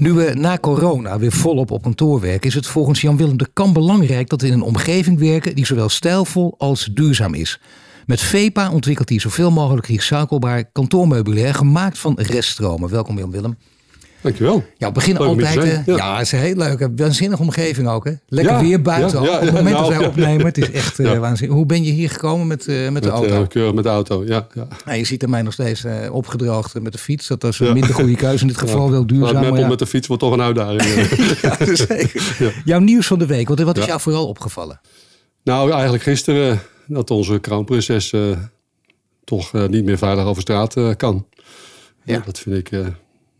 Nu we na corona weer volop op kantoor werken, is het volgens Jan-Willem de Kam belangrijk dat we in een omgeving werken die zowel stijlvol als duurzaam is. Met VEPA ontwikkelt hij zoveel mogelijk recyclebaar kantoormeubilair gemaakt van reststromen. Welkom Jan-Willem. Dankjewel. Ja, we beginnen Leuk altijd. zijn, eh, ja. ja. het is een heel leuke, waanzinnige omgeving ook. Hè? Lekker Ja, weer buiten. ja, Op het moment dat nou, wij opnemen, het is echt eh, waanzinnig. Hoe ben je hier gekomen met, eh, met de auto? keurig met de auto, ja. ja. Nou, je ziet er mij nog steeds opgedroogd met de fiets. Dat is een minder goede keuze in dit geval, wel Maar duurzaam. maar ja. met de fiets wordt toch een uitdaging. Ja, zeker. Jouw nieuws van de week, wat, wat is jou vooral opgevallen? nou, eigenlijk gisteren dat onze kroonprinses toch niet meer veilig over straat kan. Ja. Dat vind ik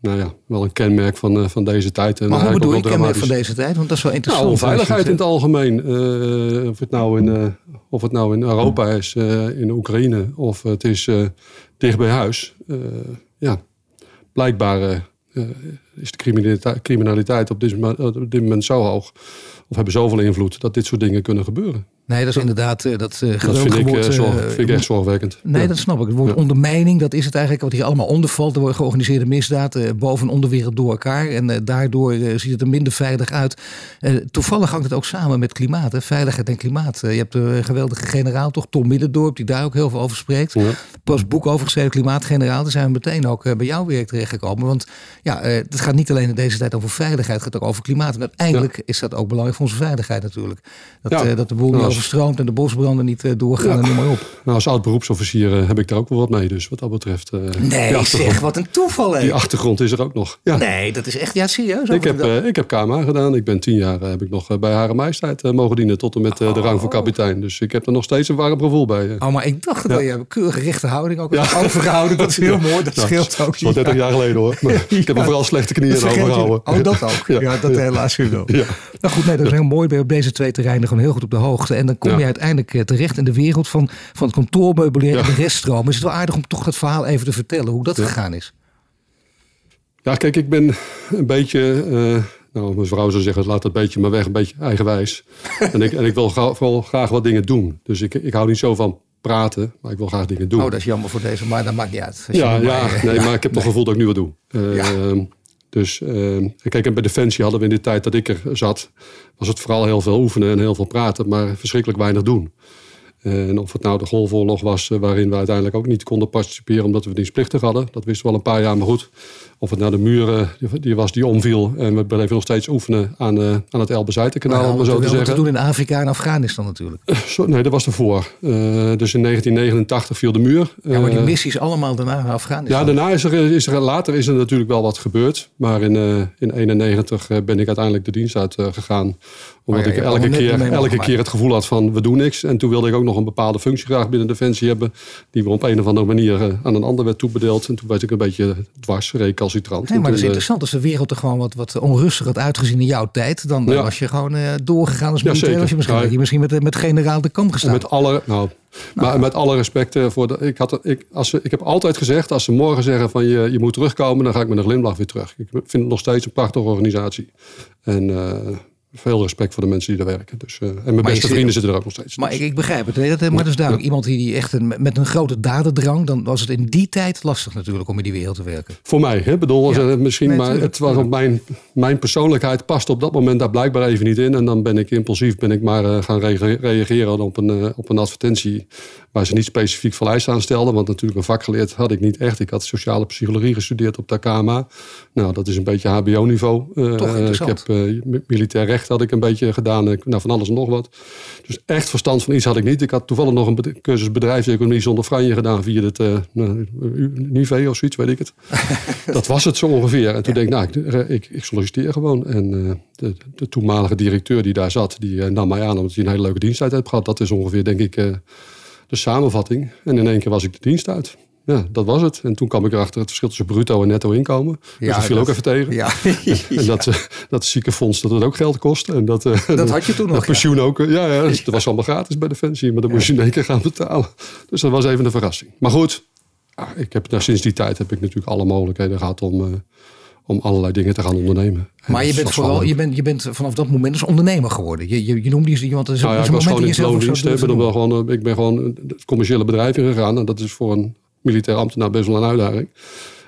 nou ja, wel een kenmerk van, eh, van deze tijd. En Maar hoe bedoel je kenmerk van deze tijd? Want dat is wel interessant. Nou, onveiligheid in het algemeen. Eh, of, het nou in, eh, of het nou in Europa is, eh, in Oekraïne, of het is eh, dicht bij huis. Eh, ja, blijkbaar eh, eh, is de criminaliteit, criminaliteit op, dit, op dit moment zo hoog. Of hebben zoveel invloed dat dit soort dingen kunnen gebeuren. Nee, dat is inderdaad eh, dat uh, Dat vind ik, eh, zorg, vind ik echt zorgwekkend. Nee, Ja. dat snap ik. Het woord ondermijning, dat is het eigenlijk wat hier allemaal onder valt. Er wordt georganiseerde misdaad, eh, boven- en onderwereld door elkaar. En eh, daardoor eh, ziet het er minder veilig uit. Eh, toevallig hangt het ook samen met klimaat, hè? veiligheid en klimaat. Eh, je hebt een geweldige generaal, toch Tom Middendorp, die daar ook heel veel over spreekt. Ja. Pas boek over geschreven, Klimaatgeneraal. Daar zijn we meteen ook eh, bij jouw werk terechtgekomen. Want ja, eh, het gaat niet alleen in deze tijd over veiligheid, het gaat ook over klimaat. En uiteindelijk is dat ook belangrijk voor onze veiligheid natuurlijk. Dat, eh, dat de boel overstroomt en de bosbranden niet eh, doorgaan Ja. en noem maar op. Nou, als oud beroepsofficier eh, heb ik daar ook wel wat mee. Dus wat dat betreft. eh, Nee, zeg, wat een toeval hè. Die achtergrond is er ook nog. Ja. Nee, dat is echt, ja serieus. Ik heb, ik heb KMA gedaan. Ik ben tien jaar heb ik nog bij Hare Majesteit mogen dienen tot en met de rang van kapitein. Dus ik heb er nog steeds een warm gevoel bij. Oh, maar ik dacht dat je een keurige rechte houding ook Ja. overgehouden. Dat is heel mooi, dat Nou, scheelt ook. Dat is wel 30 jaar geleden hoor. Maar ik heb er vooral slechte knieën overgehouden. Oh, dat ook. Ja, dat helaas wel. Ja. Nou goed, nee, dat is heel mooi. Ben je op deze twee terreinen gewoon heel goed op de hoogte. En dan kom je uiteindelijk eh, terecht in de wereld van, van het kantoormeubilair en de reststroom. Is het wel aardig om toch dat verhaal even te vertellen, hoe dat gegaan is? Ja, kijk, ik ben een beetje, eh, nou, mijn vrouw zou zeggen, laat dat beetje maar weg, een beetje eigenwijs. en, ik, en ik wil gra- vooral graag wat dingen doen. Dus ik, ik hou niet zo van praten, maar ik wil graag dingen doen. Oh, dat is jammer voor deze, maar dat maakt niet uit. Ja, ja, maar, nee, maar ik heb toch het gevoel dat ik nu wat doe. Ja. Dus eh, kijk, en bij Defensie hadden we in de tijd dat ik er zat, was het vooral heel veel oefenen en heel veel praten, maar verschrikkelijk weinig doen. En of het nou de golfoorlog was, eh, waarin we uiteindelijk ook niet konden participeren omdat we dienstplichtig hadden. Dat wisten we al een paar jaar, maar goed. Of het nou de muren, die, was die omviel. En we bleven nog steeds oefenen aan, eh, aan het Elbe-Zijtenkanaal, maar om zo te wat te zeggen. doen in Afrika en Afghanistan natuurlijk. Zo, nee, dat was ervoor. Eh, dus in 1989 viel de muur. Ja, maar die Eh, missies allemaal daarna naar Afghanistan. ja, daarna is er, is er later is er natuurlijk wel wat gebeurd. Maar in 1991 ben ik uiteindelijk de dienst uit eh, gegaan. Omdat Oh ja, ik elke, keer, elke keer het gevoel had van we doen niks. En toen wilde ik ook nog een bepaalde functie graag binnen Defensie hebben. Die we op een of andere manier eh, aan een ander werd toebedeeld. En toen werd ik een beetje dwars, recalcitrant. Nee, maar dat is eh, interessant. Als de wereld er gewoon wat, wat onrustig had uitgezien in jouw tijd, dan Ja. was je gewoon eh, doorgegaan als Ja, militair. was je misschien, Ja, misschien met, met generaal de kamp En gestaan. met alle, nou, maar met alle respect voor de. Ik, had, ik, als ze, ik heb altijd gezegd: als ze morgen zeggen van je, je moet terugkomen, dan ga ik met een glimlach weer terug. Ik vind het nog steeds een prachtige organisatie. En veel respect voor de mensen die daar werken. Dus, eh, en mijn beste zit- vrienden zitten er ook nog steeds. Maar Dus- ik, ik begrijp het. dat, maar dat is duidelijk. Iemand die, die echt een, met een grote daderdrang, dan was het in die tijd lastig natuurlijk om in die wereld te werken. Voor mij, hè? bedoel, Ja. eh, misschien, Nee, maar tuurlijk, het was op mijn, mijn persoonlijkheid past op dat moment daar blijkbaar even niet in. En dan ben ik impulsief, ben ik maar eh, gaan rea- reageren op een, eh, op een advertentie waar ze niet specifiek vereisten aan stelden. Want natuurlijk een vak geleerd had ik niet echt. Ik had sociale psychologie gestudeerd op de KMA. Nou, dat is een beetje HBO-niveau. Eh, Toch ik interessant. heb eh, mi- militair recht had ik een beetje gedaan. Ik- Nou, van alles en nog wat. Dus echt verstand van iets had ik niet. Ik had toevallig nog een cursus bedrijfseconomie zonder franje gedaan via het eh nou, Nive of zoiets, weet ik het. dat was het zo ongeveer. En toen denk ik, nou, ik, ik, ik solliciteer gewoon. En eh, de, de toenmalige directeur die daar zat, die eh, nam mij aan omdat hij een hele leuke diensttijd heeft gehad. Dat is ongeveer, denk ik, eh, de samenvatting. En in één keer was ik de dienst uit. ja, dat was het. En toen kwam ik erachter het verschil tussen bruto en netto inkomen. Dus Ja, dat viel dat- ook even tegen. Ja, En dat, eh, dat ziekenfonds, dat het ook geld kost. En dat, eh, dat had je toen nog. ja. pensioen ook. eh, Ja, ja, dus dat was allemaal gratis bij Defensie. Maar dan moest je in één keer gaan betalen. Dus dat was even een verrassing. Maar goed, ah, ik heb, nou, sinds die tijd heb ik natuurlijk alle mogelijkheden gehad om, eh, om allerlei dingen te gaan ondernemen. En Maar je bent, vooral, je, bent, je bent vanaf dat moment dus ondernemer geworden. Je, je, je noemde er is, Nou ja, is ik een was gewoon in het loondienst. Ik ben, wel gewoon, eh, ik ben gewoon het commerciële bedrijf ingegaan. En dat is voor een militair ambtenaar best wel een uitdaging.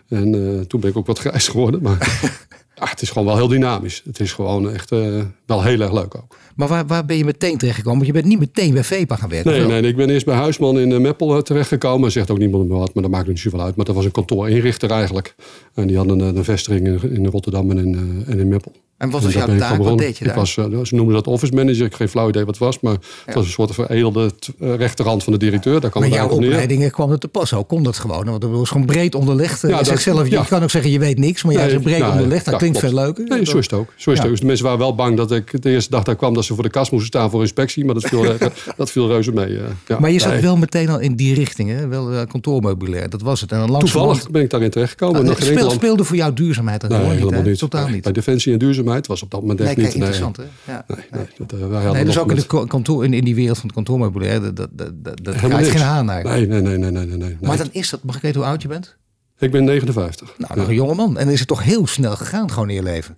En eh, toen ben ik ook wat grijs geworden. Maar ja, het is gewoon wel heel dynamisch. Het is gewoon echt eh, wel heel erg leuk ook. Maar waar, waar ben je meteen terechtgekomen? Want je bent niet meteen bij VEPA gaan werken. Nee, nee, ik ben eerst bij Huisman in eh, Meppel eh, terechtgekomen. Zegt ook niemand meer wat, maar dat maakt niet zoveel uit. Maar dat was een kantoorinrichter eigenlijk. En die hadden een, een vestiging in, in Rotterdam en in, en in Meppel. En wat was daar jouw taak? Wat deed je Ik daar? was, eh, ze noemden dat office manager. Ik heb geen flauw idee wat het was. Maar het was een soort veredelde eh, rechterhand van de directeur. Daar maar het jouw opleidingen kwam er te pas. Hoe kon dat gewoon? Want dat was gewoon breed onderlegd. Ja, je, dat- je kan ook zeggen je weet niks. Maar jij Nee, zegt breed nou, onderlegd. Dat klinkt klopt. veel leuker. Nee, zo is het ook. Zo is het ook. Dus de mensen waren wel bang dat ik de eerste dag daar kwam... dat ze voor de kast moesten staan voor inspectie. Maar dat viel, eh, dat viel reuze mee. eh. Ja, Maar je zat nee. wel meteen al in die richting. Hè? Wel eh, kantoormeubilair. Dat was het. En dan Toevallig ben ik daarin terechtgekomen. Ah, speelde voor jou duurzaamheid Nee, helemaal niet. Totaal niet. Bij Defensie en duurzaamheid was op dat moment Nee, echt kijk, niet. Nee, interessant hè? Ja. nee, nee, dat, wij hadden Nee, dus ook in, de kantoor, in, in die wereld van het kantoormeubilair, dat, dat, dat, dat, niks. geen haan naar. Nee, nee, nee, nee, nee, nee, nee. Maar dan is dat, mag ik weten hoe oud je bent? Ik ben 59. Nou, nog een jonge man. En dan is het toch heel snel gegaan gewoon in je leven.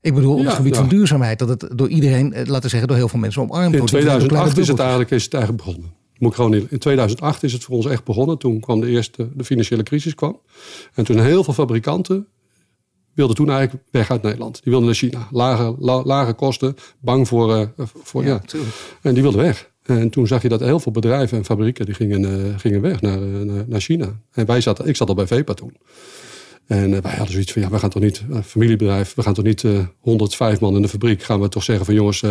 Ik bedoel, op het Ja, gebied ja. van duurzaamheid, dat het door iedereen, eh, laten we zeggen, door heel veel mensen omarmd In wordt. Zijn 2008 is het eigenlijk, is het eigenlijk begonnen. Moet ik gewoon niet- in 2008 is het voor ons echt begonnen. Toen kwam de eerste de financiële crisis kwam. En toen heel veel fabrikanten wilden toen eigenlijk weg uit Nederland. Die wilden naar China. Lage, la- lage kosten, bang voor... eh, voor ja. En die wilden weg. En toen zag je dat heel veel bedrijven en fabrieken die gingen, eh, gingen weg naar, eh, naar, naar China. En wij zaten, ik zat al bij VEPA toen. En wij hadden zoiets van, ja, we gaan toch niet, familiebedrijf, we gaan toch niet eh 105 man in de fabriek, gaan we toch zeggen van jongens,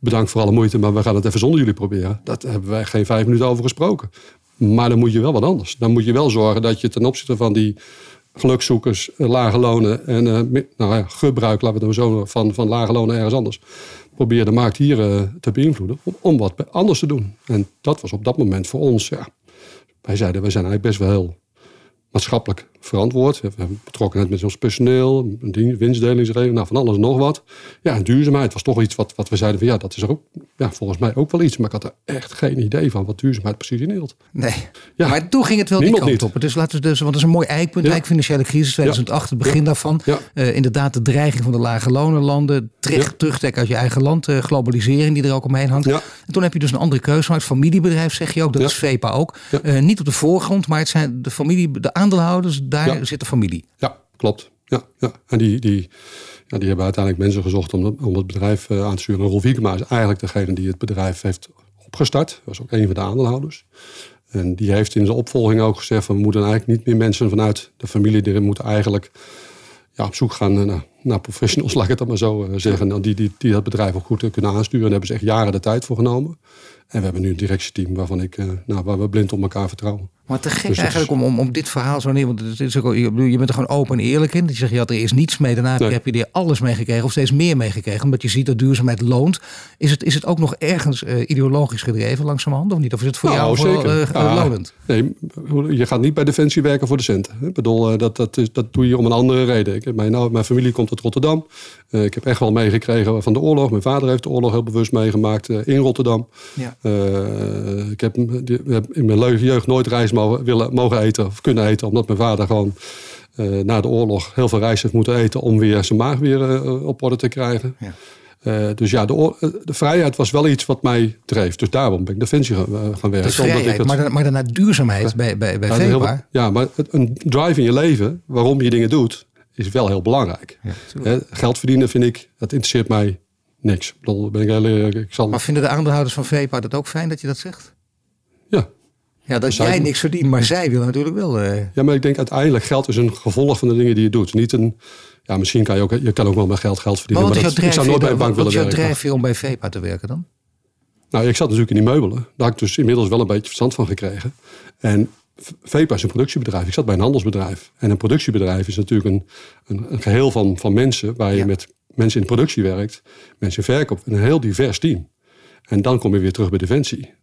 bedankt voor alle moeite, maar we gaan het even zonder jullie proberen. Dat hebben wij geen vijf minuten over gesproken. Maar dan moet je wel wat anders. Dan moet je wel zorgen dat je ten opzichte van die gelukzoekers, eh, lage lonen en eh, nou ja, gebruik, laten we zo van, van lage lonen ergens anders. Probeer de markt hier eh, te beïnvloeden om, om wat anders te doen. En dat was op dat moment voor ons, ja. Wij zeiden, wij zijn eigenlijk best wel heel maatschappelijk verantwoord. We hebben betrokkenheid met ons personeel, winstdelingsregeling, nou, van alles en nog wat. Ja, en duurzaamheid was toch iets wat, wat we zeiden van ja, dat is er ook, ja, volgens mij ook wel iets. Maar ik had er echt geen idee van wat duurzaamheid precies inhield. Nee. Ja. Maar toen ging het wel die kant niet. op. Dus laten we dus, want dat is een mooi eikpunt. Ja. Eigenlijk financiële crisis 2008, het begin daarvan. Eh, inderdaad, de dreiging van de lage lonenlanden. Terugtrekken uit je eigen land. eh, globalisering die er ook omheen hangt. Ja. En toen heb je dus een andere keuze gemaakt. Familiebedrijf zeg je ook. Dat is VEPA ook. Eh, niet op de voorgrond, maar het zijn de familie, de aandeelhouders. Daar Ja. zit de familie. Ja, klopt. Ja, ja. En die, die, ja, die hebben uiteindelijk mensen gezocht om, om het bedrijf eh, aan te sturen. En Rolf Wiekema is eigenlijk degene die het bedrijf heeft opgestart. was ook een van de aandeelhouders. En die heeft in zijn opvolging ook gezegd... Van, we moeten eigenlijk niet meer mensen vanuit de familie... die moeten eigenlijk ja, op zoek gaan naar, naar professionals, laat ik het dan maar zo eh, zeggen. Nou, die, die, die dat bedrijf ook goed eh, kunnen aansturen. Daar hebben ze echt jaren de tijd voor genomen. En we hebben nu een directieteam waarvan ik, nou, waar we blind op elkaar vertrouwen. Maar te gek Dus eigenlijk is- om, om, om dit verhaal zo neer. Want het is ook, je, bedoel, je bent er gewoon open en eerlijk in. Je zegt, je had er eerst niets mee. Daarna Nee. heb je er alles mee gekregen. Of steeds meer mee gekregen. Omdat je ziet dat duurzaamheid loont. Is het, is het ook nog ergens eh, ideologisch gedreven langzamerhand? Of niet? Of is het voor Nou, jou vooral zeker. eh, Ja. lonend? Nee, je gaat niet bij Defensie werken voor de centen. Ik bedoel, eh, dat, dat, is, dat doe je om een andere reden. Ik, heb- mijn, nou, mijn familie komt uit Rotterdam. Eh, ik heb echt wel meegekregen van de oorlog. Mijn vader heeft de oorlog heel bewust meegemaakt eh, in Rotterdam. Ja. Eh, ik heb, die- in mijn jeugd nooit rijst mogen, willen, mogen eten of kunnen eten. Omdat mijn vader gewoon eh, na de oorlog heel veel rijst heeft moeten eten... om weer zijn maag weer eh, op orde te krijgen. Ja. Eh, dus ja, de, de vrijheid was wel iets wat mij dreef. Dus daarom ben ik Defensie gaan, gaan werken. Ik het- maar, dan- maar daarna duurzaamheid bij, bij, bij ja, heel- VEPA. ja, maar een drive in je leven, waarom je dingen doet, is wel heel belangrijk. Ja, geld verdienen vind ik, dat interesseert mij niks. Ik ben ik heel. Ik zal, Maar vinden de aandeelhouders van VEPA dat ook fijn dat je dat zegt? Ja. Dat Zij- jij niks verdient, maar zij willen natuurlijk wel. eh, ja, maar ik denk uiteindelijk geld is een gevolg van de dingen die je doet. Niet een, ja, misschien kan je ook, je kan ook wel met geld geld verdienen. wat is Maar, jouw dat, ik zou nooit bij een bank wat willen is jouw werken. drijfveer om bij VEPA te werken dan? Nou, ik zat natuurlijk in die meubelen. Daar had ik dus inmiddels wel een beetje verstand van gekregen. En VEPA is een productiebedrijf. Ik zat bij een handelsbedrijf. En een productiebedrijf is natuurlijk een, een, een geheel van, van mensen... waar je Ja. met mensen in productie werkt, mensen in verkoop... en een heel divers team. En dan kom je weer terug bij Defensie.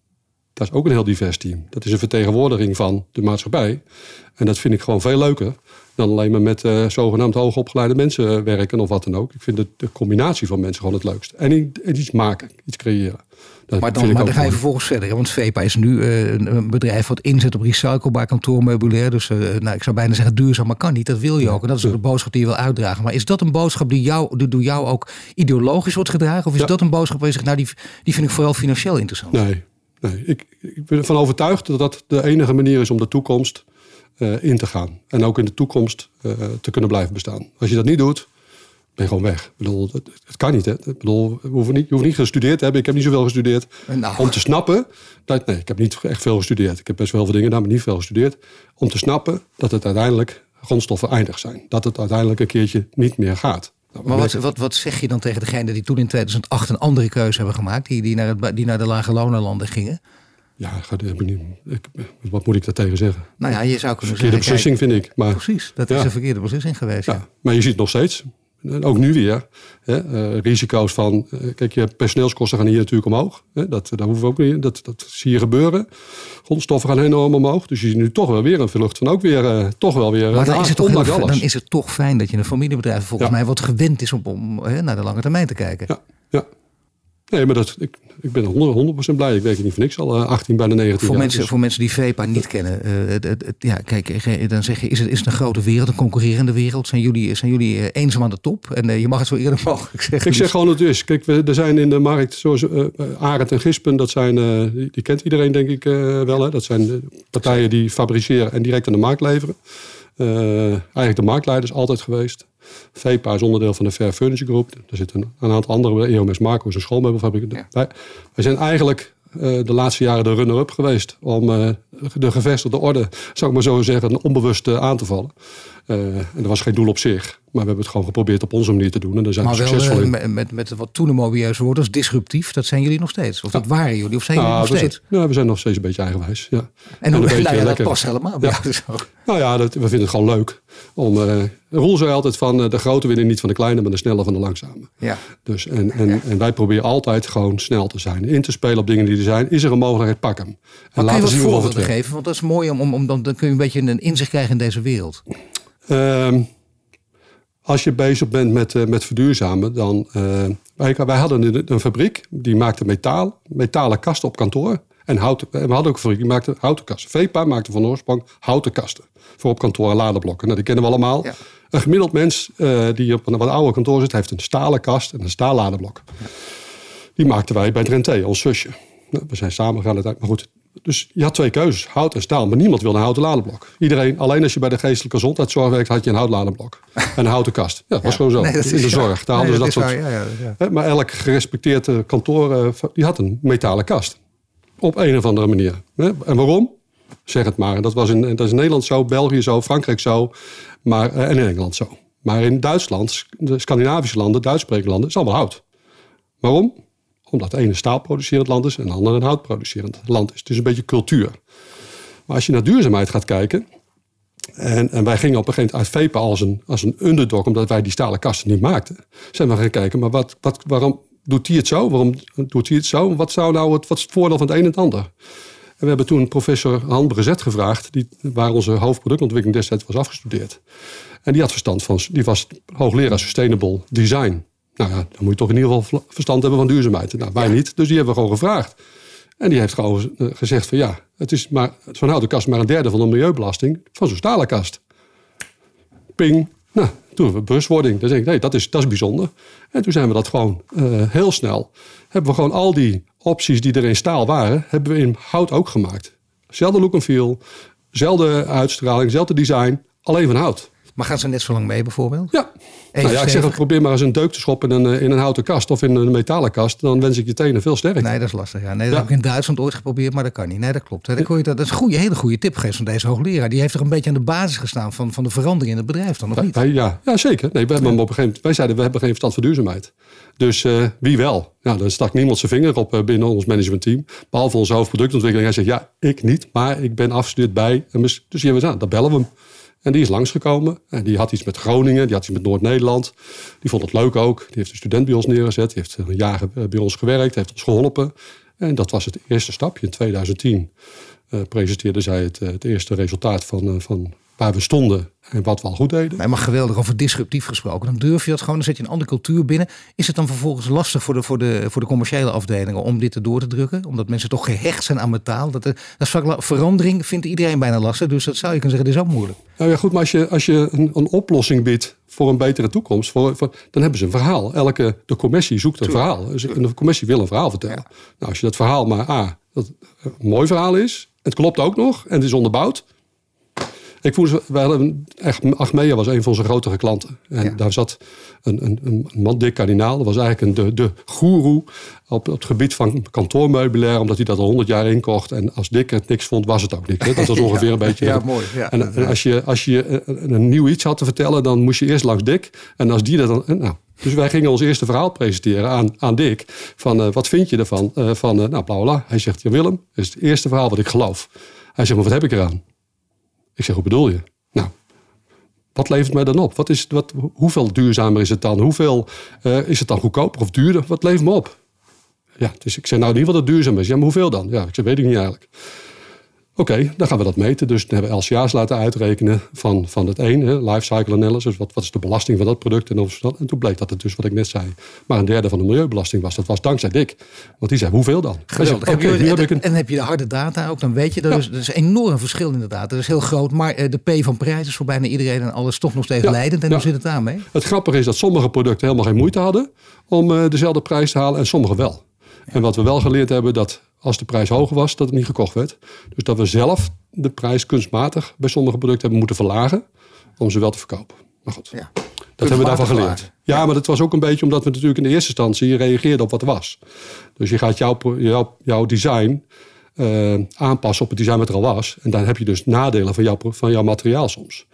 Dat is ook een heel divers team. Dat is een vertegenwoordiging van de maatschappij. En dat vind ik gewoon veel leuker dan alleen maar met uh, zogenaamd hoogopgeleide mensen werken of wat dan ook. Ik vind de, de combinatie van mensen gewoon het leukst. En, iets maken, iets creëren. Dat maar dan, maar dan ga je vervolgens verder. Want VEPA is nu uh, een bedrijf wat inzet op recyclebaar kantoormeubilair. Dus uh, nou, ik zou bijna zeggen duurzaam, maar kan niet. Dat wil je ook. En dat is ook de boodschap die je wil uitdragen. Maar is dat een boodschap die, jou, die door jou ook ideologisch wordt gedragen? Of is dat een boodschap waar je zegt, nou die, die vind ik vooral financieel interessant? Nee, nee. Ik, ik ben ervan overtuigd dat dat de enige manier is om de toekomst uh, in te gaan. En ook in de toekomst uh, te kunnen blijven bestaan. Als je dat niet doet, ben je gewoon weg. Ik bedoel, het, het kan niet. Hè? Ik bedoel, we hoeven niet, je hoeft niet gestudeerd te hebben. Ik heb niet zoveel gestudeerd. Nou. Om te snappen. Dat, nee, ik heb niet echt veel gestudeerd. Ik heb best wel veel dingen gedaan, maar niet veel gestudeerd. Om te snappen dat het uiteindelijk grondstoffen eindig zijn. Dat het uiteindelijk een keertje niet meer gaat. Maar wat, wat, wat zeg je dan tegen degene die toen in 2008 een andere keuze hebben gemaakt? Die, die, naar, het, die naar de lage lonenlanden gingen? Ja, ik, wat moet ik daar tegen zeggen? Nou ja, je zou kunnen verkeerde beslissing vind ik. Maar, precies, dat is een verkeerde beslissing geweest. Ja. Maar je ziet het nog steeds. Ook nu weer. Hè, uh, risico's van. Uh, kijk, je personeelskosten gaan hier natuurlijk omhoog. Hè, dat, dat hoeven we ook niet. Dat, dat zie je gebeuren. Grondstoffen gaan enorm omhoog. Dus je ziet nu toch wel weer een vlucht van ook weer. Uh, toch wel weer. Maar dan is, het toch heel, dan is het toch fijn dat je een familiebedrijf volgens mij wat gewend is om, om hè, naar de lange termijn te kijken. Ja, ja. Nee, maar dat, ik, ik ben 100%, 100% blij. Ik werk niet voor niks al 18, bijna 19 voor jaar. Mensen, dus- Voor mensen die VEPA niet kennen. Uh, het, het, ja, kijk, dan zeg je, is het, is een grote wereld, een concurrerende wereld? Zijn jullie, zijn jullie eenzaam aan de top? En je mag het zo eerder mogelijk zeggen. Ik zeg gewoon het is. Kijk, we, er zijn in de markt, zoals Arend en Gispen, dat zijn, die, die, kent iedereen denk ik wel. Hè? Dat zijn partijen die fabriceren en direct aan de markt leveren. eigenlijk de marktleiders altijd geweest. VEPA is onderdeel van de Fair Furniture Group. Er zitten een, aantal andere, EOMS Marco is een schoolmeubelfabriek. Ja. Wij, wij, zijn eigenlijk uh, de laatste jaren de runner-up geweest om uh, de gevestigde orde, zou ik maar zo zeggen, onbewust uh, aan te vallen. En dat was geen doel op zich. Maar we hebben het gewoon geprobeerd op onze manier te doen. En daar zijn maar we succesvol wel, in. Met, met, met wat toen een mobieus woord als disruptief. Dat zijn jullie nog steeds. Of dat waren jullie. Of zijn jullie nog steeds? Het, ja, we zijn nog steeds een beetje eigenwijs. Ja. En, en hoe, nou ja, dat past helemaal bij ja. Zo. Nou ja, dat, we vinden het gewoon leuk. Om, uh, Roel zei altijd van de grote winnen niet van de kleine, maar de snelle van de langzame. Ja. Dus, en, en, en wij proberen altijd gewoon snel te zijn. In te spelen op dingen die er zijn. Is er een mogelijkheid, pak hem. En maar laten zien hoe het geven? Want dat is mooi om, om, om dan, dan kun je een beetje een inzicht krijgen in deze wereld. Um, als je bezig bent met, uh, met verduurzamen, dan. Uh, wij, wij, hadden een, een, fabriek die maakte metaal, metalen kasten op kantoor. En houten, we hadden ook een fabriek die maakte houten kasten. VEPA maakte van oorsprong houten kasten. Voor op kantoor en laderblokken. Nou, die kennen we allemaal. Ja. Een gemiddeld mens uh, die op een wat ouder kantoor zit, heeft een stalen kast en een stalen laderblok. Ja. Die maakten wij bij Drenthe, ons zusje. Nou, we zijn samen gegaan uiteindelijk. Maar goed, dus je had twee keuzes, hout en staal. Maar niemand wilde een houten laderblok. Iedereen, alleen als je bij de geestelijke gezondheidszorg werkt, had je een houtladerblok. En een houten kast. Ja, dat was gewoon zo. Nee, in de zorg. Daar hadden ze dat, dat soort. Ja, ja, maar elk gerespecteerde kantoor, die had een metalen kast. Op een of andere manier. En waarom? Zeg het maar. Dat was in, dat is in Nederland zo, België zo, Frankrijk zo. Maar, en in Engeland zo. Maar in Duitsland, de Scandinavische landen, Duitssprekende landen, is allemaal hout. Waarom? Omdat de ene staalproducerend land is en de andere een houtproducerend land is. Is een beetje cultuur. Maar als je naar duurzaamheid gaat kijken. En, en wij gingen op een gegeven moment uit VEPA als een, als een underdog, omdat wij die stalen kasten niet maakten. Zijn we gaan kijken, maar wat, wat, waarom doet hij het zo? Waarom doet hij het zo? Wat, zou nou het, wat is het voordeel van het een en het ander? En we hebben toen professor Han Brezet gevraagd, die, waar onze hoofdproductontwikkeling destijds was afgestudeerd. En die had verstand van, die was hoogleraar Sustainable Design. Nou ja, dan moet je toch in ieder geval verstand hebben van duurzaamheid. Nou, wij niet, dus die hebben we gewoon gevraagd. En die heeft gewoon gezegd van ja, het is maar, zo'n houten kast maar een derde van de milieubelasting van zo'n stalen kast. Ping. Nou, toen hebben we bewustwording. Dan denk ik, nee, dat is, dat is bijzonder. En toen zijn we dat gewoon uh, heel snel, hebben we gewoon al die opties die er in staal waren, hebben we in hout ook gemaakt. Zelfde look en feel, zelfde uitstraling, zelfde design, alleen van hout. Maar gaan ze net zo lang mee bijvoorbeeld? Ja. Nou ja, ik zeg ook, probeer maar eens een deuk te schoppen in een, in een houten kast of in een metalen kast. Dan wens ik je tenen veel sterker. Nee, dat is lastig. Ja. Nee, dat heb ik in Duitsland ooit geprobeerd, maar dat kan niet. Nee, dat klopt. Dat, dat is een goede, hele goede tip geweest van deze hoogleraar. Die heeft toch een beetje aan de basis gestaan van, van de verandering in het bedrijf dan, of niet? Wij, ja, ja, zeker. Nee, we hebben op een gegeven moment, wij zeiden, we hebben geen verstand van duurzaamheid. Dus uh, wie wel? Nou, dan stak niemand zijn vinger op uh, binnen ons managementteam. Behalve onze hoofdproductontwikkeling. Hij zegt, ja, ik niet, maar ik ben afgestudeerd bij. Dus hier we aan, dat bellen we hem. En die is langsgekomen. En die had iets met Groningen, die had iets met Noord-Nederland. Die vond het leuk ook. Die heeft een student bij ons neergezet. Die heeft een jaar bij ons gewerkt, heeft ons geholpen. En dat was het eerste stapje. In 2010 uh, presenteerde zij het, het eerste resultaat van, van waar we stonden en wat we al goed deden. Maar mag geweldig over disruptief gesproken. Dan durf je dat gewoon, dan zet je een andere cultuur binnen. Is het dan vervolgens lastig voor de, voor de, voor de commerciële afdelingen om dit erdoor te drukken? Omdat mensen toch gehecht zijn aan metaal. Dat, dat is verandering vindt iedereen bijna lastig. Dus dat zou je kunnen zeggen, dit is ook moeilijk. Nou ja, goed, maar als je, als je een, een oplossing biedt voor een betere toekomst, voor, voor, dan hebben ze een verhaal. Elke, de commissie zoekt een verhaal. Dus de commissie wil een verhaal vertellen. Nou, als je dat verhaal maar A, dat een mooi verhaal is, het klopt ook nog en het is onderbouwd, ik voel, we hadden echt, Achmea was een van onze grotere klanten. En daar zat een, een, een man, Dick Kardinaal. Dat was eigenlijk een, de, de goeroe op, het gebied van kantoormeubilair. Omdat hij dat al honderd jaar inkocht. En als Dick het niks vond, was het ook niks. Dat was ongeveer een beetje... Ja, mooi. Ja, en, als je, als je een, een nieuw iets had te vertellen, dan moest je eerst langs Dick. En als die dat dan... Nou, dus wij gingen ons eerste verhaal presenteren aan, aan Dick. Van uh, wat vind je ervan? Uh, van uh, nou, bla bla. Hij zegt, ja Willem, dat is het eerste verhaal wat ik geloof. Hij zegt, maar wat heb ik eraan? Ik zeg, hoe bedoel je? Nou, wat levert mij dan op? Wat is, wat, hoeveel duurzamer is het dan? Hoeveel uh, is het dan goedkoper of duurder? Wat levert me op? Ja, dus ik zeg nou in ieder geval dat het duurzaam is. Ja, maar hoeveel dan? Ja, ik zeg, weet ik niet eigenlijk. Oké, dan gaan we dat meten. Dus dan hebben we LCA's laten uitrekenen van, van het een, life cycle analysis. Wat, wat is de belasting van dat product? En, en toen bleek dat het dus, wat ik net zei, maar een derde van de milieubelasting was. Dat was dankzij Dick. Want die zei, hoeveel dan? Geweldig. Heb je, heb ik een... En heb je de harde data ook, dan weet je, dat, is, is een enorm verschil inderdaad. Dat is heel groot, maar eh, de P van prijs is voor bijna iedereen en alles toch nog steeds leidend. En hoe zit het daarmee? Het grappige is dat sommige producten helemaal geen moeite hadden om uh, dezelfde prijs te halen en sommige wel. En wat we wel geleerd hebben, dat als de prijs hoger was, dat het niet gekocht werd. Dus dat we zelf de prijs kunstmatig bij sommige producten hebben moeten verlagen om ze wel te verkopen. Maar goed, ja. dat hebben we daarvan geleerd. Ja, maar dat was ook een beetje omdat we natuurlijk in de eerste instantie reageerden op wat er was. Dus je gaat jouw, jouw, jouw design uh, aanpassen op het design wat er al was. En dan heb je dus nadelen van jouw, van jouw materiaal soms.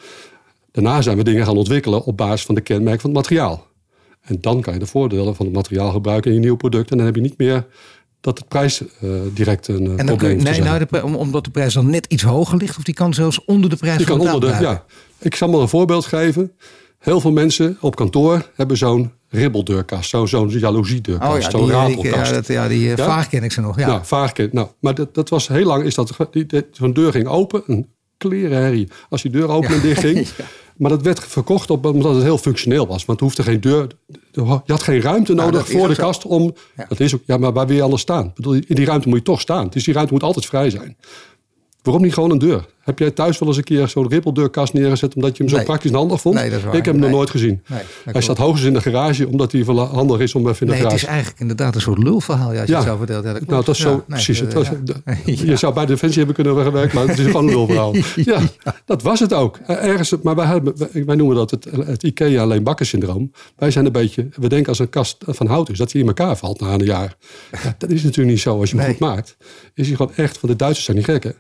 Daarna zijn we dingen gaan ontwikkelen op basis van de kenmerk van het materiaal. En dan kan je de voordelen van het materiaal gebruiken in je nieuw product. En dan heb je niet meer dat de prijs uh, direct een uh, en dan probleem kun nee, nou, omdat de prijs dan net iets hoger ligt, of die kan zelfs onder de prijs die kan onder de, Ja, ik zal maar een voorbeeld geven. Heel veel mensen op kantoor hebben zo'n ribbeldeurkast, zo'n zo'n jaloeziedeurkast, oh, ja, zo'n ratelkast. Ja, dat, ja, die uh, ja? vaag ken ik ze nog. Ja, nou, vaag ken, nou, maar dat, dat was heel lang, is dat, zo'n deur ging open, een klerenherrie. Als die deur open en dicht ging. Maar dat werd verkocht op, omdat het heel functioneel was. Want er hoefde geen deur. Je had geen ruimte nou, nodig voor de kast om. Dat is ook, ja, maar waar wil je anders staan? Ik bedoel, in die ruimte moet je toch staan. Dus die ruimte moet altijd vrij zijn. Waarom niet gewoon een deur? Heb jij thuis wel eens een keer zo'n rippeldeurkast neergezet omdat je hem zo praktisch en handig vond? Nee, dat is waar. Ik heb hem nog nooit gezien. hij staat hoogstens in de garage omdat hij handig is om even in de nee, garage. Het is eigenlijk inderdaad een soort lulverhaal ja, als je het zo vertelt. Ja, dat nou, dat is zo precies. Het je zou bij Defensie hebben kunnen werken, maar het is gewoon een lulverhaal. ja, dat was het ook. Ergens, maar wij, hebben, wij noemen dat het, het IKEA alleen bakken syndroom. Wij zijn een beetje, we denken als een kast van hout is, dat hij in elkaar valt na een jaar. dat is natuurlijk niet zo als je hem goed maakt. Is hij gewoon echt, van de Duitsers zijn niet gekken.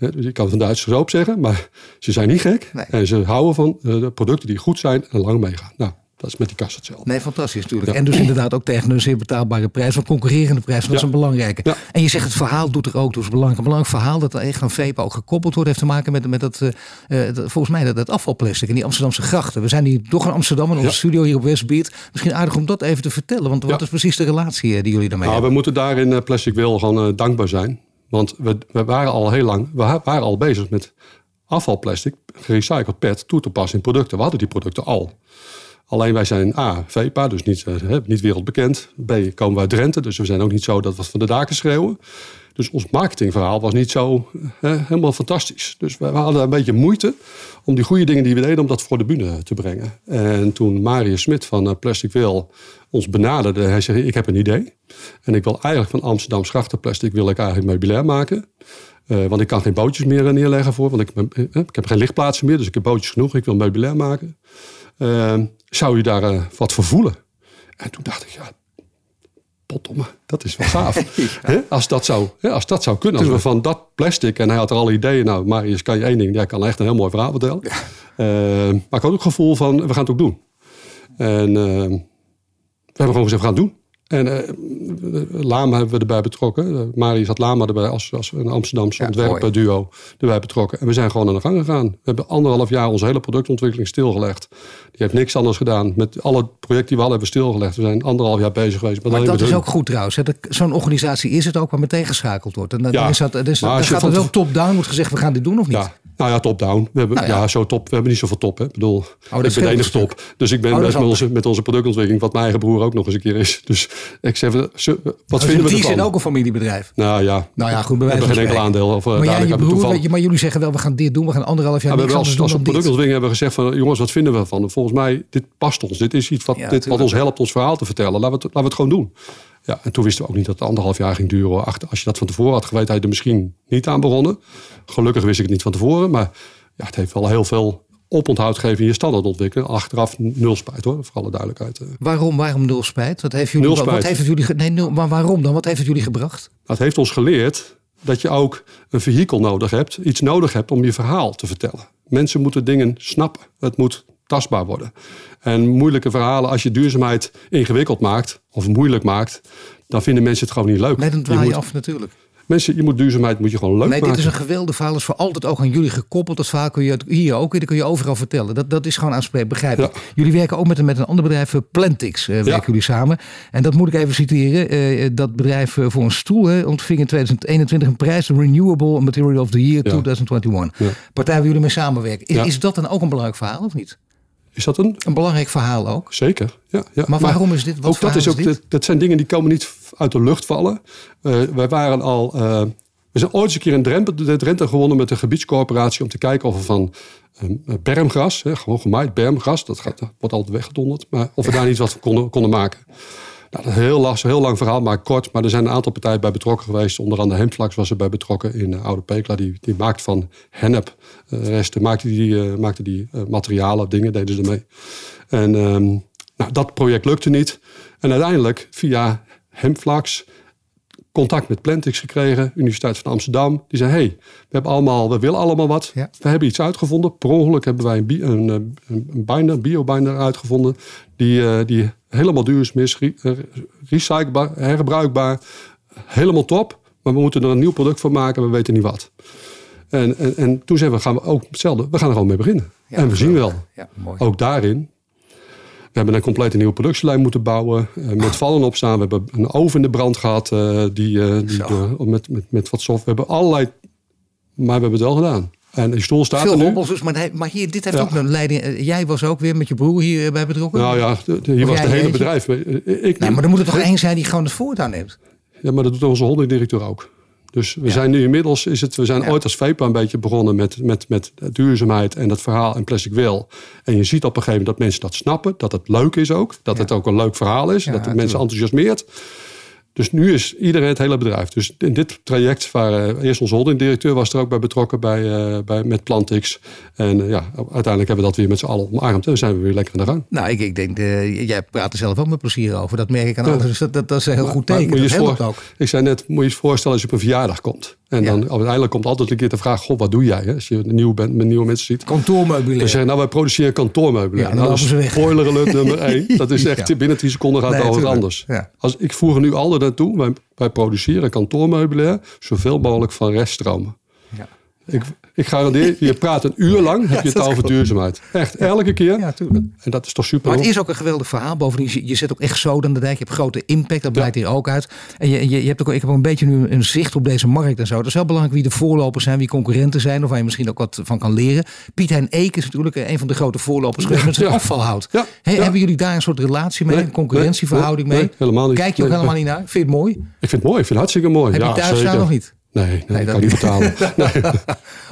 Dus je kan van Duitsers ook zeggen, maar ze zijn niet gek. En ze houden van eh, de producten die goed zijn en lang meegaan. Nou, dat is met die kast hetzelfde. Nee, fantastisch natuurlijk. En dus inderdaad ook tegen een zeer betaalbare prijs. Van concurrerende prijs, dat is een belangrijke. En je zegt het verhaal doet er ook dus belangrijk. Een belangrijk verhaal dat er echt aan VEPA ook gekoppeld wordt. Heeft te maken met, met dat, uh, volgens mij dat, dat afvalplastic in die Amsterdamse grachten. We zijn hier toch in Amsterdam in onze studio hier op Westbeat. Misschien aardig om dat even te vertellen. Want wat is precies de relatie die jullie daarmee nou, hebben? We moeten daar in Plastic Wil gewoon dankbaar zijn. Want we, we waren al heel lang we waren al bezig met afvalplastic, gerecycled PET, toe te passen in producten. We hadden die producten al. Alleen wij zijn A, VEPA, dus niet, uh, niet wereldbekend. B, komen we uit Drenthe, dus we zijn ook niet zo dat we van de daken schreeuwen. Dus ons marketingverhaal was niet zo helemaal fantastisch. Dus we, hadden een beetje moeite om die goede dingen die we deden, om dat voor de bühne te brengen. En toen Marius Smit van uh, Plastic Wil ons benaderde, hij zei, ik heb een idee. En ik wil eigenlijk van Amsterdam schachtenplastic wil ik eigenlijk meubilair maken. Uh, want ik kan geen bootjes meer neerleggen voor, want ik, ik heb geen lichtplaatsen meer, dus ik heb bootjes genoeg. Ik wil meubilair maken. Uh, zou je daar wat voor voelen? En toen dacht ik, ja, potdomme, dat is wel gaaf. Als, dat zou, als dat zou kunnen, als we van dat plastic, en hij had er alle ideeën, nou Marius kan je één ding, jij kan echt een heel mooi verhaal vertellen. Ja. maar ik had ook het gevoel van, we gaan het ook doen. En we hebben gewoon gezegd, we gaan het doen. En uh, Lama hebben we erbij betrokken. Uh, Marius had Lama erbij als, als een Amsterdamse ja, ontwerperduo erbij betrokken. En we zijn gewoon aan de gang gegaan. We hebben anderhalf jaar onze hele productontwikkeling stilgelegd. Die heeft niks anders gedaan. Met alle projecten die we al hebben stilgelegd. We zijn anderhalf jaar bezig geweest. Maar dat is ook goed trouwens. Zo'n organisatie is het ook waar meteen geschakeld wordt. En dan, ja, is dat, dan gaat het wel top-down. Wordt gezegd, we gaan dit doen of niet? Ja. Nou ja, top-down. We hebben, nou ja. zo top. We hebben niet zoveel top. Hè. Ik bedoel, oh, ik ben de enige top. Dus ik ben oh, met, onze, met onze productontwikkeling, wat mijn eigen broer ook nog eens een keer is. Dus ik zeg, wat vinden we Die zijn ook een familiebedrijf. Nou ja. Nou ja, goed. Bij we hebben geen enkel aandeel. Of, eh, maar, jij, je broer, maar jullie zeggen wel, we gaan dit doen. We gaan anderhalf jaar ja, niks als, als we productontwikkeling hebben gezegd van, jongens, wat vinden we van? Volgens mij, dit past ons. Dit is iets wat, dit, wat ons helpt ons verhaal te vertellen. Laten we het, laten we het gewoon doen. Ja, en toen wisten we ook niet dat het anderhalf jaar ging duren. Als je dat van tevoren had geweten, had je er misschien niet aan begonnen. Gelukkig wist ik het niet van tevoren. Maar ja, het heeft wel heel veel oponthoud gegeven in je standaard ontwikkelen. Achteraf nul spijt hoor, voor alle duidelijkheid. Waarom, waarom nul spijt? Wat heeft jullie, nul spijt. Wat heeft het jullie, nee, nul, maar waarom dan? Wat heeft het jullie gebracht? Het heeft ons geleerd dat je ook een vehikel nodig hebt. Iets nodig hebt om je verhaal te vertellen. Mensen moeten dingen snappen. Het moet tastbaar worden. En moeilijke verhalen, als je duurzaamheid ingewikkeld maakt of moeilijk maakt, dan vinden mensen het gewoon niet leuk. Met een draai af natuurlijk. Mensen, je moet duurzaamheid moet je gewoon leuk nee, maken. dit is een geweldig verhaal. Dat is voor altijd ook aan jullie gekoppeld. Dat verhaal kun je hier ook dat kun je overal vertellen. Dat, dat is gewoon aanspreekbaar, begrijp ik. Jullie werken ook met, een, met een ander bedrijf, eh, Plantix, uh, werken jullie samen. En dat moet ik even citeren. Uh, dat bedrijf uh, voor een stoel hè, ontving in 2021 een prijs, Renewable Material of the Year 2021. Partij waar jullie mee samenwerken. Is, is dat dan ook een belangrijk verhaal of niet? Is dat een? Een belangrijk verhaal ook. Zeker, ja. ja. Maar waarom is dit? Wat ook dat, is ook, dat, dat, zijn dingen die komen niet uit de lucht vallen. Uh, wij waren al... Uh, we zijn ooit eens een keer in Drenthe, de Drenthe gewonnen met de gebiedscoöperatie... om te kijken of we van um, bermgras, hè, gewoon gemaaid bermgras... dat, gaat, wordt altijd weggedonderd, maar of we daar niet wat van konden, konden maken. Nou, dat is heel, heel lang verhaal, maar kort. Maar er zijn een aantal partijen bij betrokken geweest. Onder andere Hemflax was er bij betrokken in uh, Oude Pekla. Die, die maakt van hennep uh, resten, maakte die, uh, maakte die materialen, dingen, deden ze ermee. En um, nou, dat project lukte niet. En uiteindelijk via Hemflax contact met Plantix gekregen, Universiteit van Amsterdam. Die zei: hey, we, hebben allemaal, we willen allemaal wat. We hebben iets uitgevonden. Per ongeluk hebben wij een, een, een binder, biobinder uitgevonden. Die, die helemaal duurzaam is, eh, recyclebaar, herbruikbaar. Helemaal top. Maar we moeten er een nieuw product van maken. We weten niet wat. En, en, en toen zeiden we, gaan we ook hetzelfde. We gaan er gewoon mee beginnen. en we zien wel. Ja, ook daarin. We hebben een complete nieuwe productielijn moeten bouwen. Uh, met vallen opstaan. We hebben een oven in de brand gehad. Uh, die, die met, met, met wat soft. We hebben allerlei... Maar we hebben het wel gedaan. En die stoel staat Veel er nu. dus, maar, maar hier, dit heeft ook een leiding. Eh, jij was ook weer met je broer hierbij betrokken? Nou ja, hier was het hele bedrijf. Ik, nee, maar dan moet er toch één zijn die gewoon het voortouw neemt? Ja, maar dat doet onze holdingdirecteur ook. Dus we zijn nu inmiddels, is het, we zijn ooit als VEPA een beetje begonnen met, met, met duurzaamheid en dat verhaal en plastic wil. En je ziet op een gegeven moment dat mensen dat snappen, dat het leuk is ook, dat het ook een leuk verhaal is, dat het mensen enthousiasmeert. Dus nu is iedereen het hele bedrijf. Dus in dit traject waren eerst onze holdingdirecteur was er ook bij betrokken bij, uh, bij, met Plantix. En uh, ja, uiteindelijk hebben we dat weer met z'n allen omarmd. En zijn we weer lekker aan de gang. Nou, ik, ik denk, uh, jij praat er zelf ook met plezier over. Dat merk ik aan alles. Dus dat, dat, is een heel goed teken. dat helpt ook. Ik zei net, moet je je voorstellen als je op een verjaardag komt. En dan uiteindelijk komt altijd een keer de vraag: Goh, wat doe jij? Hè? Als je nieuw bent met nieuwe mensen ziet. Kantoormeubilair. Dan zeggen, nou, wij produceren kantoormeubilair. Ja, nou, dat is spoiler alert nummer één. Dat is echt binnen 10 seconden gaat het al wat anders. Als, ik voer er nu altijd naartoe. Wij, wij produceren kantoormeubilair zoveel mogelijk van reststromen. Ik, ik garandeer, je praat een uur lang, heb je het over duurzaamheid. Echt, elke keer. Ja, tuurlijk. En dat is toch super. Maar het is ook een geweldig verhaal. Bovendien, je zet ook echt zo aan de dijk. Je hebt grote impact, dat blijkt hier ook uit. En je, je, je, hebt ook, ik heb ook een beetje nu een zicht op deze markt en zo. Het is wel belangrijk wie de voorlopers zijn, wie concurrenten zijn. Of waar je misschien ook wat van kan leren. Piet Hein Eek is natuurlijk een van de grote voorlopers geweest met zijn afvalhout. Hebben jullie daar een soort relatie mee, een concurrentieverhouding mee? helemaal niet. Kijk je ook helemaal niet naar? Vind je het mooi? Ik vind het mooi, ik vind het hartstikke mooi. Heb je thuis nog niet? Nee, nee, nee dat kan niet betalen. nee.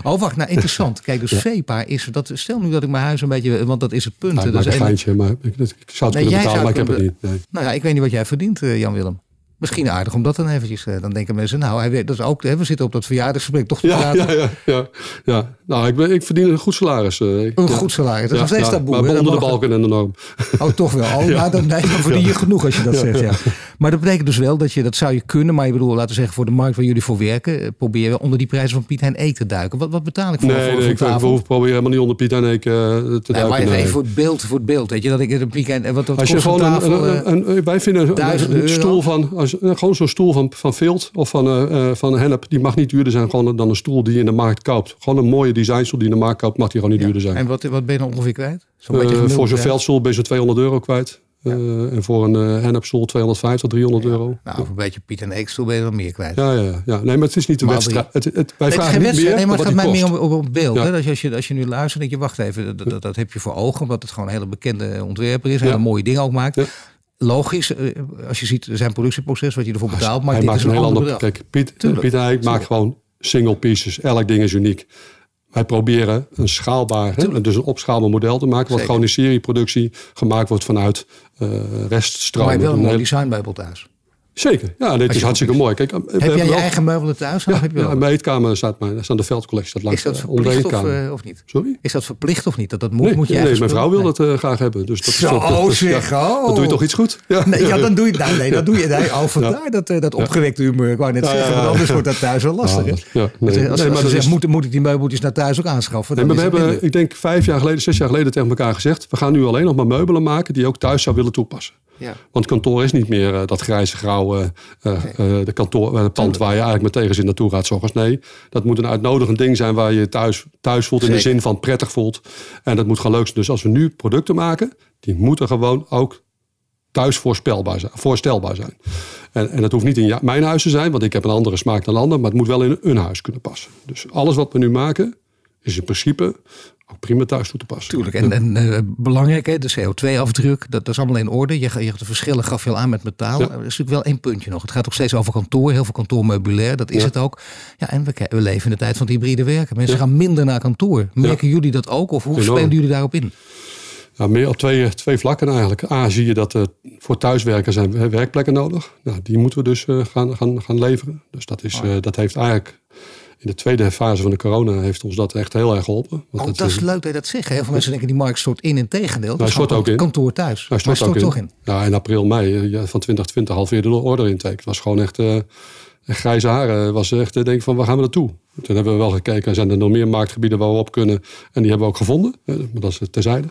Oh, wacht, nou interessant. Kijk, dus ja. VEPA is dat. Stel nu dat ik mijn huis een beetje, want dat is het punt. Nou, dat is een geintje, maar ik, ik zou het nee, kunnen betalen, maar ik heb het niet. Nee. Nou ja, ik weet niet wat jij verdient, uh, Jan Willem. Misschien aardig om dat dan eventjes. eh, Dan denken mensen, nou, hij dat is ook, hè, we zitten op dat verjaardagsgesprek toch te Ja, praten. ja, ja, ja, ja. Nou, ik, ben, ik verdien een goed salaris. eh. Een ja. goed salaris. Dat is nog steeds taboe. Maar onder de balken en de norm. Oh, toch wel. Oh, nou, dan, nee, dan verdien je genoeg als je dat zegt. Ja. Maar dat betekent dus wel dat je, dat zou je kunnen. Maar je bedoel, laten we zeggen, voor de markt waar jullie voor werken, eh, probeer wel onder die prijzen van Piet Hein Eek te duiken. Wat, wat betaal ik voor, Nee, voor, nee ik, proberen helemaal niet onder Piet en eh, te Nee, duiken. maar even, nee. voor het beeld, voor het beeld, weet je, dat ik een Piet Hein, wat dat Als je kost gewoon een een, wij vinden een, stoel van, gewoon zo'n stoel van, van Vilt of van, eh, eh, van Hennep, die mag niet duurder zijn gewoon dan een stoel die je in de markt koopt. Gewoon een mooie designstoel die je in de markt koopt, mag die gewoon niet duurder zijn. En wat, wat ben je dan ongeveer kwijt? Zo'n Eh, beetje gemiddeld voor zo'n veldstoel ben je zo'n 200 euro kwijt. Eh, en voor een uh, hennepstoel 250, 300 euro. Nou, voor een beetje Piet en Eek stoel ben je dan meer kwijt. Ja, ja, ja. Nee, maar het is niet de wedstrijd. Het, het, wij Nee, vragen niet meer nee, maar het gaat mij meer om, op beeld. Ja. Hè? Dat als, je, als je nu luistert, denk je, wacht even, dat, dat, dat heb je voor ogen, omdat het gewoon een hele bekende ontwerper is, Ja. hele mooie dingen ook maakt. Logisch, eh, als je ziet zijn productieproces, wat je ervoor betaalt, maar Hij dit maakt is een een heel ander. Kijk, Piet, Tuurlijk, Piet en hij maakt gewoon single pieces. Elk ding is uniek. Wij proberen een schaalbaar, hè, dus een opschaalbaar model te maken, wat Zeker. gewoon in serieproductie gemaakt wordt vanuit eh Maar je reststromen. wel een mooi designmeubel thuis. Zeker, ja, dit is hartstikke mooi. Kijk, Heb jij je wel- eigen meubelen thuis? Ja, heb je ja, wel? in mijn eetkamer staat, mijn, staat de veldcollectie. Dat langs is dat verplicht of, eh, of niet? Sorry? Is dat verplicht of niet? Dat, dat moet, Nee, moet je nee, mijn vrouw wil dat eh, graag hebben. Dus dat is Zo, toch, dus, zeg, oh. Dat doe je toch iets goed? Ja, Nee, ja, dan doe je, nou, nee, dat doe je. Nee, oh, vandaar dat, eh, dat opgewekte humeur. Ik wou net Ja, zeggen, ja, ja. want anders wordt dat thuis wel lastig. Ja, ja, nee. als als zegt, moet, moet ik die meubeltjes naar thuis ook aanschaffen? Dan we hebben, ik denk vijf jaar geleden, zes jaar geleden tegen elkaar gezegd... we gaan nu alleen nog maar meubelen maken die je ook thuis zou willen toepassen. Ja. Want kantoor is niet meer eh, dat grijze grauwe eh, de kantoor, pand waar je eigenlijk met tegenzin naartoe gaat. 's ochtends. Nee, dat moet een uitnodigend ding zijn waar je je thuis, thuis voelt in de zin van prettig voelt. En dat moet gewoon leuk zijn. Dus als we nu producten maken, die moeten gewoon ook thuis voorspelbaar zijn, voorstelbaar zijn. En, en dat hoeft niet in ja- mijn huis te zijn, want ik heb een andere smaak dan ander, maar het moet wel in een huis kunnen passen. Dus alles wat we nu maken, is in principe ook prima thuis toe te passen. Tuurlijk. En, en eh, belangrijk, hè, de CO2-afdruk, dat, dat is allemaal in orde. Je, je, de verschillen gaf je al aan met metaal. Ja. Er is natuurlijk wel één puntje nog. Het gaat ook steeds over kantoor, heel veel kantoormeubilair. Dat is Ja. het ook. Ja, en we, leven in de tijd van het hybride werken. Mensen Ja. gaan minder naar kantoor. Merken jullie dat ook? Of hoe Enorm. spelen jullie daarop in? Nou, meer op twee, twee vlakken eigenlijk. A, zie je dat er voor thuiswerken zijn werkplekken nodig. Nou, die moeten we dus eh, gaan, gaan, gaan leveren. Dus dat, is, eh, dat heeft eigenlijk in de tweede fase van de corona heeft ons dat echt heel erg geholpen. Want Oh, dat is leuk dat je dat zegt. Heel veel mensen denken die markt stort in. In tegendeel. Dat stort ook in. kantoor thuis. Hij maar stort ook in. toch in. Ja, in april, mei eh, ja, van 2020 halveerde de order intake. Het was gewoon echt eh, grijze haren. Het was echt, eh, denk ik van, waar gaan we naartoe? Toen hebben we wel gekeken, zijn er nog meer marktgebieden waar we op kunnen? En die hebben we ook gevonden. Maar dat is terzijde.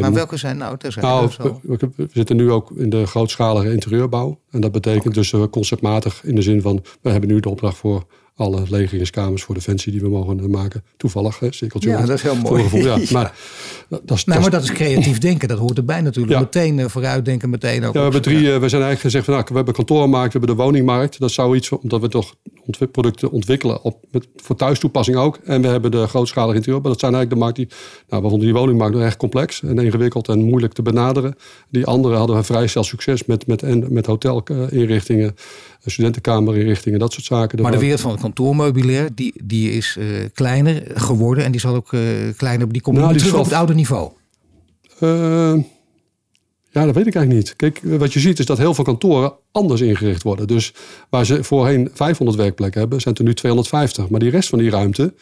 Maar welke zijn nou? terzijde Nou, we, we- zitten nu ook in de grootschalige interieurbouw. En dat betekent dus conceptmatig in de zin van... we hebben nu de opdracht voor alle legeringskamers voor Defensie die we mogen eh, maken. Toevallig, hè, cirkeltje. Ja, dat is heel mooi. gevoel, ja. Maar dat, dat is... Maar dat is creatief denken. Dat hoort erbij natuurlijk. Ja. Meteen eh, vooruitdenken, meteen ook. ja, we hebben drie. eh, we zijn eigenlijk gezegd van, nou, we hebben kantoormarkt, we hebben de woningmarkt. Dat zou iets, omdat we toch producten ontwikkelen op, met, voor thuistoepassing ook. En we hebben de grootschalige interieurbouw. Dat zijn eigenlijk de markt die, nou, we vonden die woningmarkt nog echt complex en ingewikkeld en moeilijk te benaderen. Die andere hadden we vrij snel succes met, met, en, met hotelinrichtingen, studentenkamerinrichtingen, dat soort zaken. Maar de wereld van het kantoormeubilair, die, die is eh, kleiner geworden. En die zal ook eh, kleiner, die komt Nou, die terug op het oude niveau. Eh, ja, dat weet ik eigenlijk niet. Kijk, wat je ziet is dat heel veel kantoren anders ingericht worden. Dus waar ze voorheen 500 werkplekken hebben, zijn er nu 250. Maar die rest van die ruimte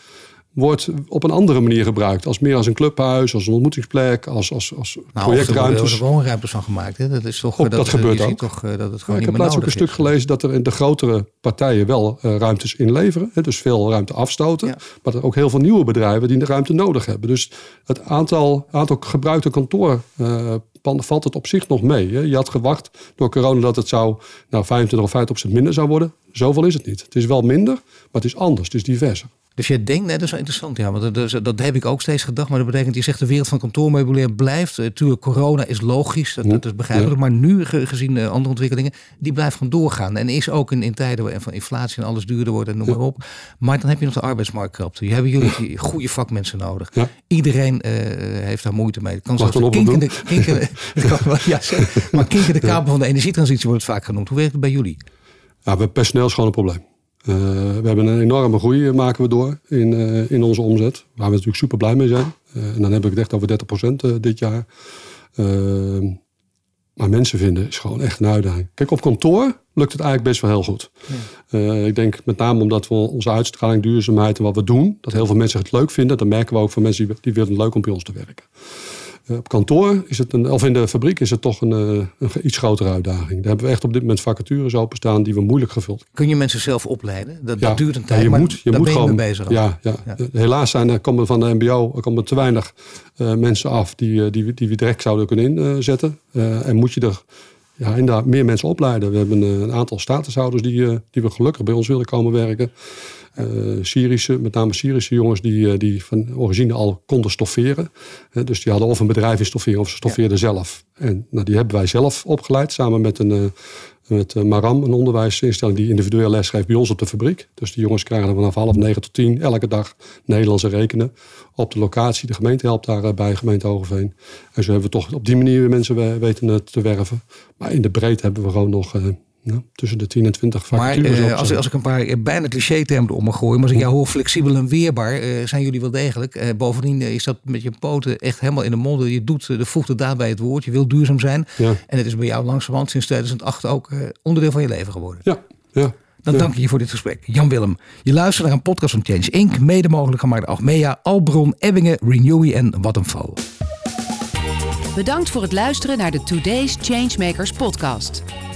wordt op een andere manier gebruikt. Als meer als een clubhuis, als een ontmoetingsplek, als, als, als Nou, er projectruimtes. worden er woonruimtes van gemaakt. Hè? Dat is toch Ook eh, dat eh, gebeurt ook. toch eh, dat het Ja, gewoon ik niet heb laatst ook een stuk gelezen dat er in de grotere partijen wel eh, ruimtes inleveren. Hè, dus veel ruimte afstoten. Ja. Maar er ook heel veel nieuwe bedrijven die de ruimte nodig hebben. Dus het aantal, aantal gebruikte kantoorpanden valt het op zich nog mee. Hè. Je had gewacht door corona dat het zou nou, 25 of 50 procent minder zou worden. Zoveel is het niet. Het is wel minder, maar het is anders. Het is diverser. Dus jij denkt, nee, dat is wel interessant, ja, want dat, dat, dat heb ik ook steeds gedacht. Maar dat betekent, je zegt de wereld van kantoormeubilair blijft. Eh, tuurlijk, corona is logisch, dat, dat is begrijpelijk. Maar nu, ge- gezien eh, andere ontwikkelingen, die blijft gewoon doorgaan. En is ook in, in tijden waar- van inflatie en alles duurder wordt en noem maar op. Maar dan heb je nog de arbeidsmarktkrapte. Je hebben jullie goede vakmensen nodig. Ja. Iedereen eh, heeft daar moeite mee. Het kan Mag zelfs kinkende, kinkende, ja, maar kinkende kabel van de energietransitie wordt het vaak genoemd. Hoe werkt het bij jullie? Ja, we personeel is gewoon een probleem. Eh, we hebben een enorme groei eh, maken we door in, eh, in onze omzet. Waar we natuurlijk super blij mee zijn. En dan heb ik het echt over 30% eh, dit jaar. Eh, maar mensen vinden is gewoon echt een uitdaging. Kijk, op kantoor lukt het eigenlijk best wel heel goed. Ik denk met name omdat we onze uitstraling, duurzaamheid en wat we doen, dat heel veel mensen het leuk vinden. Dat merken we ook van mensen die, die vinden het leuk om bij ons te werken. Eh, op kantoor is het een, of in de fabriek is het toch een, eh, een iets grotere uitdaging. Daar hebben we echt op dit moment vacatures openstaan die we moeilijk gevuld. Kun je mensen zelf opleiden? Dat, dat duurt een tijd. je maar moet, je moet ben gewoon mee bezig. Ja, ja. Helaas zijn er komen van de MBO er komen te weinig uh, mensen af die, die, die we direct zouden kunnen inzetten. en moet je er ja, inderdaad meer mensen opleiden. We hebben een aantal statushouders die, die we gelukkig bij ons willen komen werken. Uh, Syrische, met name Syrische jongens die, die van origine al konden stofferen. Dus die hadden of een bedrijf in stofferen of ze stoffeerden ja. zelf. En nou, die hebben wij zelf opgeleid samen met een, uh, met Maram, een onderwijsinstelling die individueel les geeft bij ons op de fabriek. Dus die jongens krijgen vanaf half negen tot tien elke dag Nederlandse rekenen op de locatie. De gemeente helpt daarbij, gemeente Hogeveen. En zo hebben we toch op die manier weer mensen weten te werven. Maar in de breedte hebben we gewoon nog nou, tussen de 10 en 20 vacatures. Maar uh, als, als ik een paar uh, bijna cliché-termen om mag gooien, maar als ik jou hoor flexibel en weerbaar, uh, zijn jullie wel degelijk. bovendien is dat met je poten echt helemaal in de mond. Je doet de voegt het daarbij het woord. Je wil duurzaam zijn. Ja. En het is bij jou langzamerhand sinds 2008 ook onderdeel van je leven geworden. Ja, ja. Dan ja. dank ik je voor dit gesprek. Jan Willem, je luistert naar een podcast van Change Inc. Mede mogelijk gemaakt door Achmea, Albron, Ebbingen, Renewy en Vattenfall. Bedankt voor het luisteren naar de Today's Changemakers podcast.